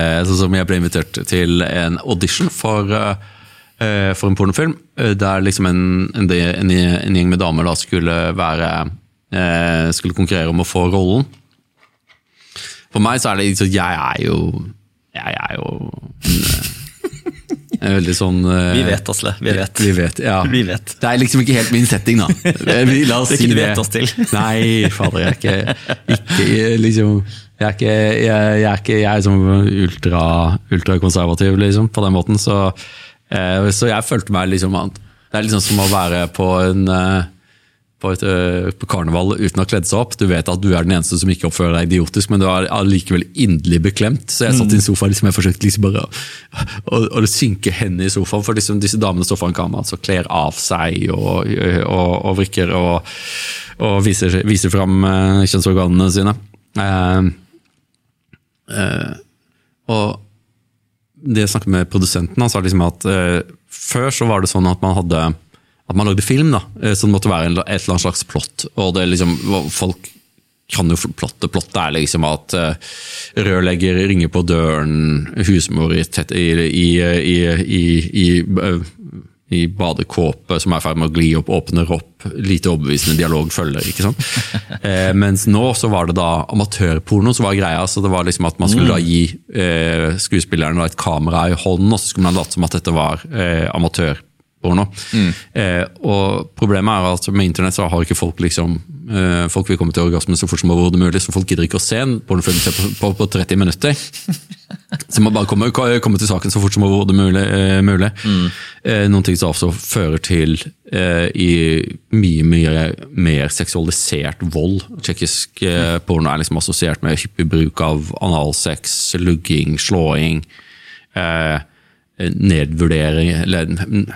Eh, sånn som jeg ble invitert til en audition for, eh, for en pornofilm, eh, der liksom en, en, en, en gjeng med damer da skulle være eh, Skulle konkurrere om å få rollen. For meg så er det liksom Jeg er jo Jeg er jo en veldig sånn uh, Vi vet, Asle. Vi vet. Vi vet, ja. Vi vet. Det er liksom ikke helt min setting, da. Vi- La oss Det er si ikke du det. vet oss til. Nei, fader, jeg er ikke, ikke liksom jeg er ikke, jeg, jeg er ikke jeg er sånn ultra, ultrakonservativ, liksom, på den måten. Så, uh, så jeg følte meg liksom Det er liksom som å være på en eh, på, et, eh, på karneval uten å ha kledd seg opp. Du vet at du er den eneste som ikke oppfører deg idiotisk, men du er allikevel inderlig beklemt. Så jeg satt i en sofa liksom, jeg forsøkte liksom bare å, å, synke hendene i sofaen, for liksom, disse damene står foran kamera og kler av seg og, og, og vrikker og, og viser, viser fram eh, kjønnsorganene sine. Uh, uh, og det jeg snakket med produsenten, han sa liksom at før så var det sånn at man hadde at man lagde film, da, eh, så det måtte være et eller annet slags plott. og det liksom, Folk kan jo plottet. Plottet er liksom at eh, rørlegger ringer på døren, husmor i, i, i, i, i, i, eh, i badekåpe som er i ferd med å gli opp, åpner opp. Lite overbevisende dialog følger. ikke sant? Eh, mens nå så var det da amatørporno som var greia. så det var liksom at Man skulle da gi eh, skuespillerne da et kamera i hånden, og så skulle man late som at dette var eh, amatørporno. Eh, og Problemet er at med internett så har ikke folk liksom eh, Folk vil komme til orgasmen så fort som overhodet mulig, så folk gidder ikke å se en pornofilm på, på, på 30 minutter. Så man bare kommer, komme til saken så fort som overhodet mulig. Eh, mulig. Eh, noen ting som også fører til eh, i mye mye mer seksualisert vold. Tsjekkisk eh, porno er liksom assosiert med hyppig bruk av analsex, lugging, slåing. Eh, nedvurdering eller mm,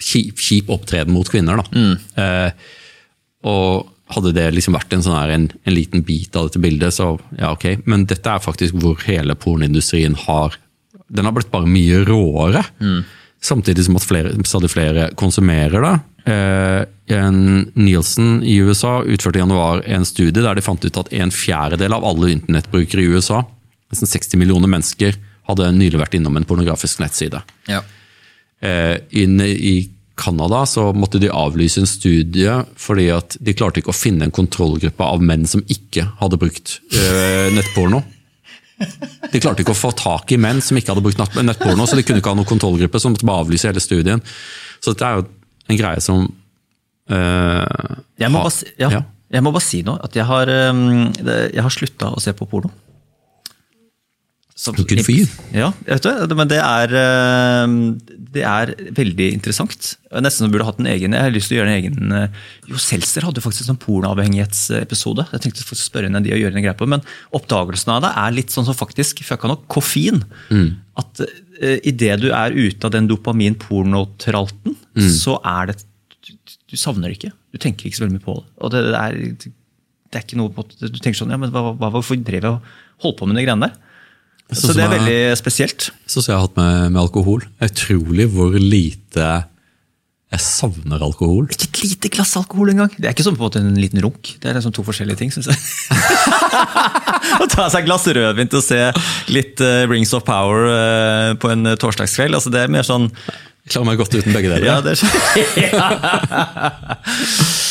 kjip, kjip opptreden mot kvinner. Da. Eh, og hadde det liksom vært en, sånn her, en, en liten bit av dette bildet, så ja, ok. Men dette er faktisk hvor hele pornoindustrien har Den har blitt bare mye råere. Samtidig som at flere, stadig flere konsumerer det. Eh, en Nielsen i USA utførte i januar en studie der de fant ut at en fjerdedel av alle internettbrukere i USA, nesten 60 millioner mennesker, hadde nylig vært innom en pornografisk nettside. Ja. Eh, inne i Canada så måtte de avlyse en studie fordi at de klarte ikke å finne en kontrollgruppe av menn som ikke hadde brukt eh, nettporno. De klarte ikke å få tak i menn som ikke hadde brukt nettporno, så de kunne ikke ha noen kontrollgruppe, så måtte bare avlyse hele studien. Så dette er jo en greie som eh, Jeg, må bare, ja, ja. jeg må bare si noe. At jeg har, um, jeg har slutta å se på porno. You. Ja, det, men det er, um, det er veldig interessant. Nesten som burde hatt en egen Jeg har lyst til å gjøre en egen uh, Jo, Seltzer hadde faktisk en sånn pornoavhengighetsepisode. Jeg tenkte å spørre henne de og gjøre en greie på, Men oppdagelsen av det er litt sånn som faktisk fucka nok koffein. At uh, idet du er ute av den dopamin-pornotralten, så er det du, du savner det ikke. Du tenker ikke så veldig mye på det. Og det er, det er ikke noe på, Du tenker sånn ja, men hva, hva, Hvorfor drev jeg og holdt på med de greiene der? Sånn Så det er jeg- veldig spesielt. Sånn som jeg har hatt med, med alkohol. Utrolig hvor lite jeg savner alkohol. Ikke et lite glass alkohol engang. Det er ikke som på en en liten runk. Det er liksom to forskjellige ting, syns jeg. Å ta seg et glass rødvin til å se litt uh, Rings of Power uh, på en eh, torsdagskveld, altså det er mer sånn Jeg klarer meg godt uten begge deler. Ja, det er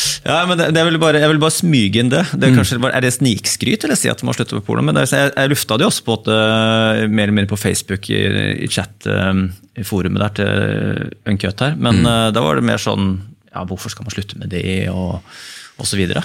Ja, men det, det vel bare, Jeg vil bare smyge inn det. det er, kanskje, bare- er det snikskryt eller si at man har sluttet med porno? Men er, jeg, jeg lufta det også på, at, uh, mer eller mindre på Facebook, i, i chat, eh, i forumet der til Uncut her. Men eh, da var det mer sånn ja, Hvorfor skal man slutte med det, og, og så videre.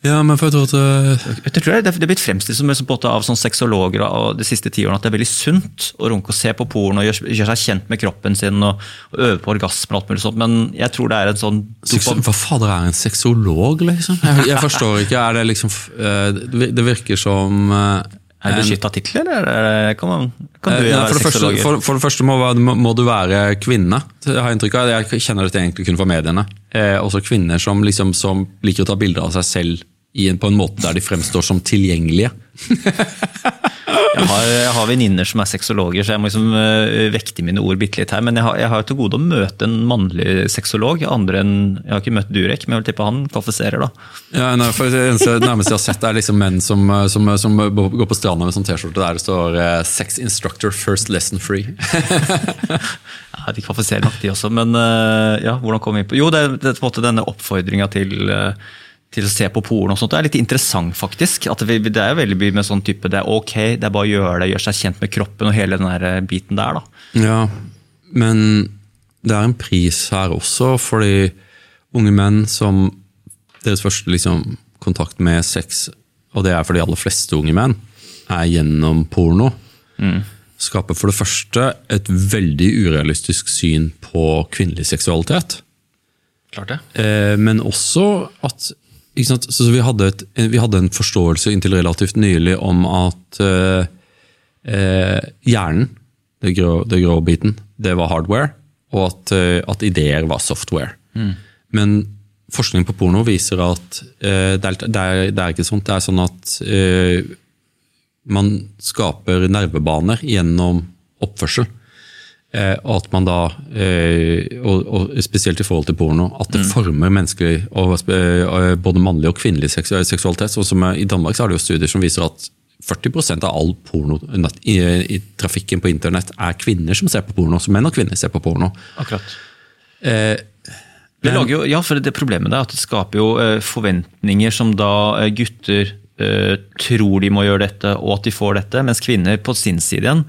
Ja, men for jeg tror at øh, Jeg tror det, det er blitt fremstilt som, måte av sånn sexologer og de siste ti årene at det er veldig sunt å runke og se på porno og gjøre, gjør seg kjent med kroppen sin og, og øve på orgasme og alt mulig sånt, men jeg tror det er en sånn Hva fader er en sexolog, liksom? Jeg, jeg forstår ikke. Er det liksom øh, Det virker som øh, Er det en- beskytta tittel, eller er kan, man, kan du Eh, nei, for, det første, for, for det første må, må, du være kvinne. Jeg har inntrykk av. Jeg kjenner dette egentlig kun fra mediene. Eh, også kvinner som, liksom, som liker å ta bilder av seg selv en, på en måte der de fremstår som tilgjengelige. Jeg har, jeg har venninner som er sexologer, så jeg må liksom uh, vekte mine ord bitte litt her. Men jeg har, jeg har til gode å møte en mannlig sexolog. andre enn, Jeg har ikke møtt Durek, men jeg vil tippe han kvalifiserer, da. Ja, nei, for Det eneste nærmeste jeg har sett, er liksom menn som, som, som går på stranda med sånn T-skjorte der det står 'Sex instructor first lesson free'. ja, De kvalifiserer nok, de også. Men uh, ja, hvordan kom vi på Jo, det er, det er på en måte denne oppfordringa til uh, til å se på porno og sånt. Det er litt interessant, faktisk. At det, det er veldig mye med sånn type det er ok, det er bare å gjøre det, gjøre seg kjent med kroppen og hele den der eh, biten der. da. Ja, men det er en pris her også, fordi unge menn som deres første liksom, kontakt med sex, og det er for de aller fleste unge menn, er gjennom porno. Mm. Skaper for det første et veldig urealistisk syn på kvinnelig seksualitet. Klart det. Eh, men også at så vi hadde, et, vi hadde, en forståelse inntil relativt nylig om at uh, uh, hjernen, det grå, det grå, biten, det var hardware, og at, uh, at ideer var software. Mm. Men forskning på porno viser at det er, det, er, det, er, ikke sånt. Det er sånn at man skaper nervebaner gjennom oppførsel. Eh, og at man da, eh, og, spesielt i forhold til porno, at det mm. former menneskelig, eh, både mannlig og kvinnelig seksualitet. sånn som I Danmark så er det jo studier som viser at 40% av all porno i, i, trafikken på internett er kvinner som ser på porno. Så menn og kvinner ser på porno. Akkurat. Eh, det lager jo, ja, for det Problemet er at det skaper jo forventninger som da gutter eh, tror de må gjøre dette, og at de får dette, mens kvinner på sin side igjen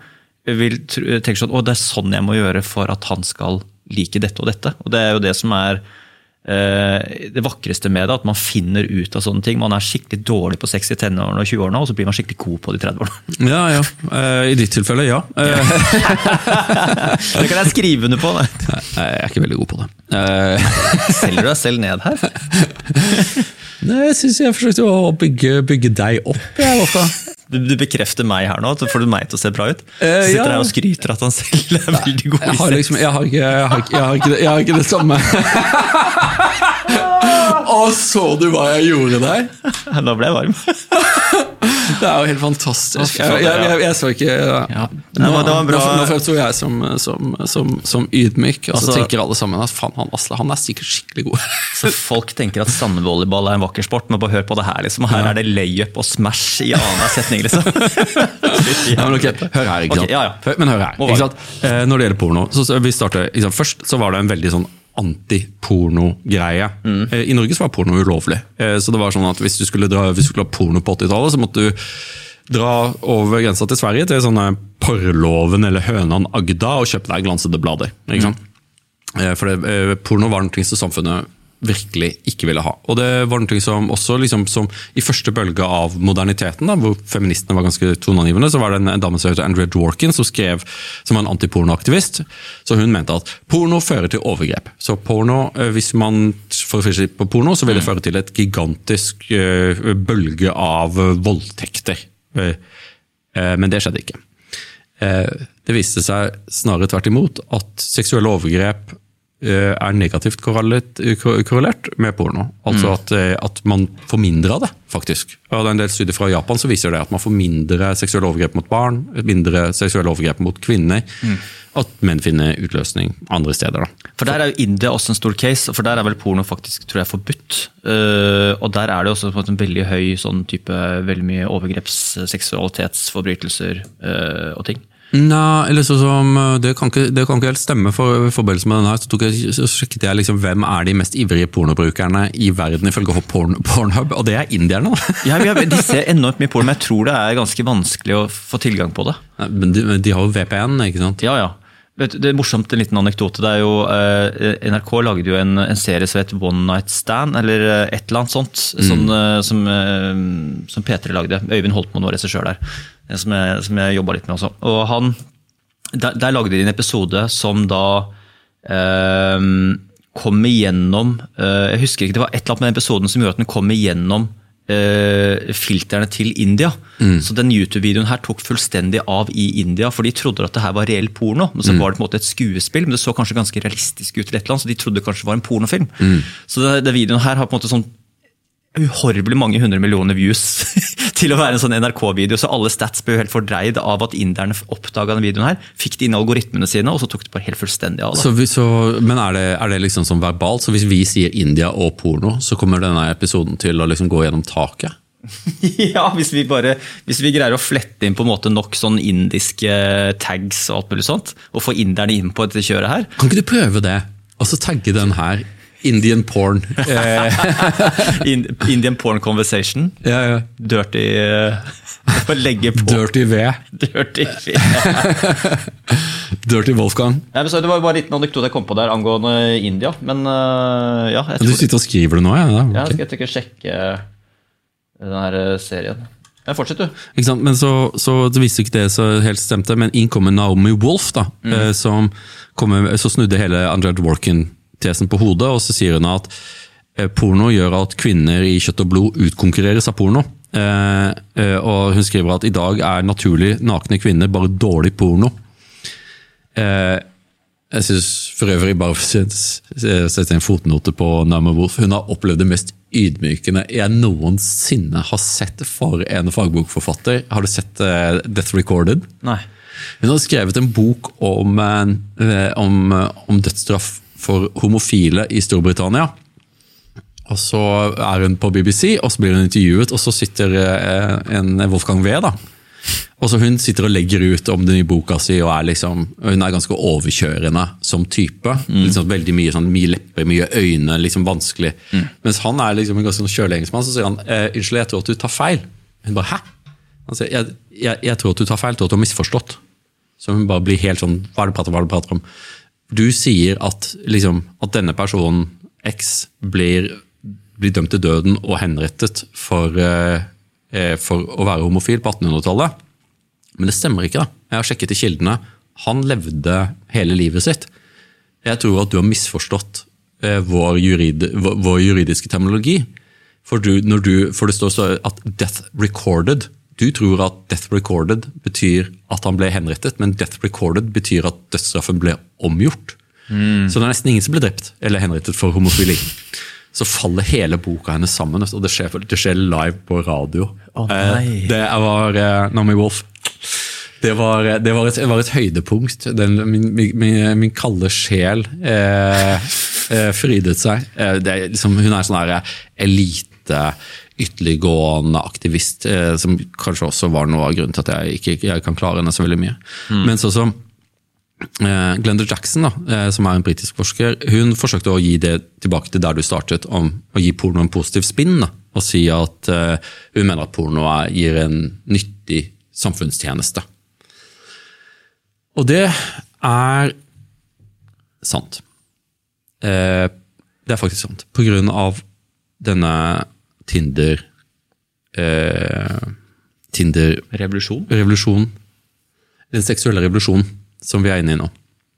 vil tenke sånn å det er sånn jeg må gjøre for at han skal like dette og dette. Og Det er jo det som er eh, det vakreste med det, at man finner ut av sånne ting. Man er skikkelig dårlig på sex i tenårene og 20-årene, og så blir man skikkelig god på de 30-årene. Ja, ja. Eh, I ditt tilfelle, ja. det kan jeg skrive under på. Jeg er ikke veldig god på det. Selger du deg selv ned her? Nei, jeg syns jeg forsøkte å bygge, bygge deg opp. Jeg, du, du, bekrefter meg her nå, så får du meg til å se bra ut. Så eh, sitter ja. jeg og skryter at han selv er veldig god i sex. Liksom, jeg har ikke det samme. Å, så du hva jeg gjorde der? Da ble jeg varm. det er jo helt fantastisk. Jeg, jeg, jeg så ikke ja. Nå, nå, nå fremsto jeg som, som, som, som ydmyk, og så altså, tenker alle sammen at faen, han Asle han er sikkert skikkelig god. så Folk tenker at sandvolleyball er en vakker sport, men bare hør på det her. liksom. Her er det layup og smash i annenhver setning. liksom. ja, men okay, Hør her, ikke sant. Okay, ja, ja. Men hør her, ikke sant? Eh, når det gjelder porno, så vi starter, Først så var det en veldig sånn antiporno-greie. Mm. Eh, I Norge så var porno ulovlig. Eh, så det var sånn at Hvis du skulle, dra, hvis du skulle ha porno på 80-tallet, så måtte du dra over grensa til Sverige, til sånne Porrloven eller Hønan Agda, og kjøpe deg glansede blader. ikke sant? Mm. For det, porno var noe som samfunnet virkelig ikke ville ha. Og det var noe som også liksom, som i første bølge av moderniteten, da, hvor feministene var ganske toneangivende, så var det en, en dame som het Andrea Dworkin, som skrev, som var en antipornoaktivist. Så hun mente at porno fører til overgrep. Så porno, eh, hvis man får på porno, så vil det føre til et gigantisk uh, bølge av voldtekter. Uh, men det skjedde ikke. Det viste seg snarere tvert imot at seksuelle overgrep er negativt korrelert med porno. Altså mm. at, eh, at, man får mindre av det, faktisk. Og det er En del studier fra Japan som viser det at man får mindre seksuelle overgrep mot barn, mindre seksuelle overgrep mot kvinner. Mm. At menn finner utløsning andre steder. Da. For Der er jo India også en stor case, for der er vel porno faktisk tror jeg, forbudt. Og Der er det også en veldig høy sånn type veldig mye overgreps-, seksualitetsforbrytelser og ting. Nei, eller sånn som, det kan, ikke, det kan ikke helt stemme. for I forbindelse med denne her, så, jeg, så sjekket jeg liksom, hvem er de mest ivrige pornobrukerne i verden ifølge porn, Pornhub, og det er indierne. ja, De ser enormt mye porno, men jeg tror det er ganske vanskelig å få tilgang på det. men de, de har jo VPN, ikke sant? Ja, ja. Det er morsomt, en liten anekdote. det er jo, eh, NRK lagde jo en, en, serie som het One Night Stand, eller eh, et eller annet sånt. Mm. Sånn, eh, som, eh, som P3 lagde. Øyvind Holtmoen var regissør der som jeg, som jeg jobba litt med også. Og han, der, der, lagde de en episode som da eh, kom igjennom eh, Jeg husker ikke, det var et eller annet med den episoden som gjorde at den kom igjennom eh, filtrene til India. Mm. Så den YouTube-videoen her tok fullstendig av i India, for de trodde at det her var reell porno. Men så mm. var det på en måte et skuespill, men det så kanskje ganske realistisk ut, eller et eller annet, så de trodde det kanskje var en pornofilm. Mm. Så den videoen her har på en måte sånn uhorvelig mange hundre millioner views til å være en sånn NRK-video, så alle stats ble jo helt fordreid av at inderne oppdaga denne videoen her. Fikk det inn i algoritmene sine, og så tok det bare helt fullstendig av. Så, vi- så, men er det, er det liksom sånn verbalt? Så hvis vi sier India og porno, så kommer denne episoden til å liksom gå gjennom taket? Ja, hvis vi bare hvis vi greier å flette inn på en måte nok sånn indiske tags og alt mulig sånt, og få inderne inn på dette kjøret her. Kan ikke du prøve det? Altså tagge den her. Indian porn. Eh, Indian porn conversation. ja, ja. Dirty uh, Legge på Dirty V. dirty. Dirty Wolfgang. Ja, men så Det var bare en liten anekdote jeg kom på der angående India. Men uh, ja, jeg Du sitter og skriver det nå, ja? ja, ja, jeg skal ikke sjekke den her serien. Ja, Fortsett, du. Men så, så det viste ikke det så helt stemte, men inn kommer Naomi Wolf, da, mm. som kommer, så snudde hele Andrea Dworkin-tesen på hodet, og så sier hun at eh, porno gjør at kvinner i kjøtt og blod utkonkurreres av porno. Eh, eh, og hun skriver at i dag er naturlig nakne kvinner bare dårlig porno. Eh, jeg synes for øvrig bare sette en fotnote på Nama Wolf. Hun har opplevd det mest ydmykende jeg noensinne har sett for en fagbokforfatter. Har du sett Death Recorded? Nei. Hun har skrevet en bok om, om, om dødsstraff for homofile i Storbritannia. Og så er hun på BBC, og så blir hun intervjuet, og så sitter eh, en Wolfgang V. da. Og så Hun sitter og legger ut om den nye boka si, og er liksom, hun er ganske overkjørende som type. Liksom veldig Mye sånn, mye lepper, mye øyne, liksom vanskelig. Mens han er liksom en ganske sånn kjøleengelsmann, så sier han eh, unnskyld, jeg tror at du tar feil. Hun bare hæ? Han sier jeg, jeg, jeg tror at du tar feil, jeg tror at du har misforstått. Så hun bare blir helt sånn Hva er det du prater om? Hva er det du prater om? Du sier at, liksom, at denne personen, X, blir, blir dømt til døden og henrettet for, eh, eh, for å være homofil på 1800-tallet. Men det stemmer ikke. da. Jeg har sjekket i kildene. Han levde hele livet sitt. Jeg tror at du har misforstått eh, vår, jurid, vår, juridiske terminologi. For, du, du, for det står at 'death recorded'. Du tror at 'death recorded' betyr at han ble henrettet, men 'death recorded' betyr at dødsstraffen ble omgjort. Så det er nesten ingen som ble drept eller henrettet for homofili. Så faller hele boka hennes sammen, og det skjer, det skjer live på radio. Oh. Eh, det var eh, Naomi Wolf. Det var, det var, et, det var et høydepunkt. Den, min, min, min kalde sjel eh, eh, frydet seg. Eh, det, er liksom, hun er sånn her elite, ytterliggående aktivist, eh, som kanskje også var noe av grunnen til at jeg ikke jeg kan klare henne så veldig mye. Men sånn som eh, Glenda Jackson, da, eh, som er en britisk forsker, hun forsøkte å gi det tilbake til der du startet, om å gi porno en positiv spinn. Da, og si at hun mener at porno gir en nyttig samfunnstjeneste. Og det er sant. Eh, det er faktisk sant. På grunn av denne Tinder eh, Tinder Revolusjon? revolusjon, den seksuelle revolusjonen som vi er inne i nå.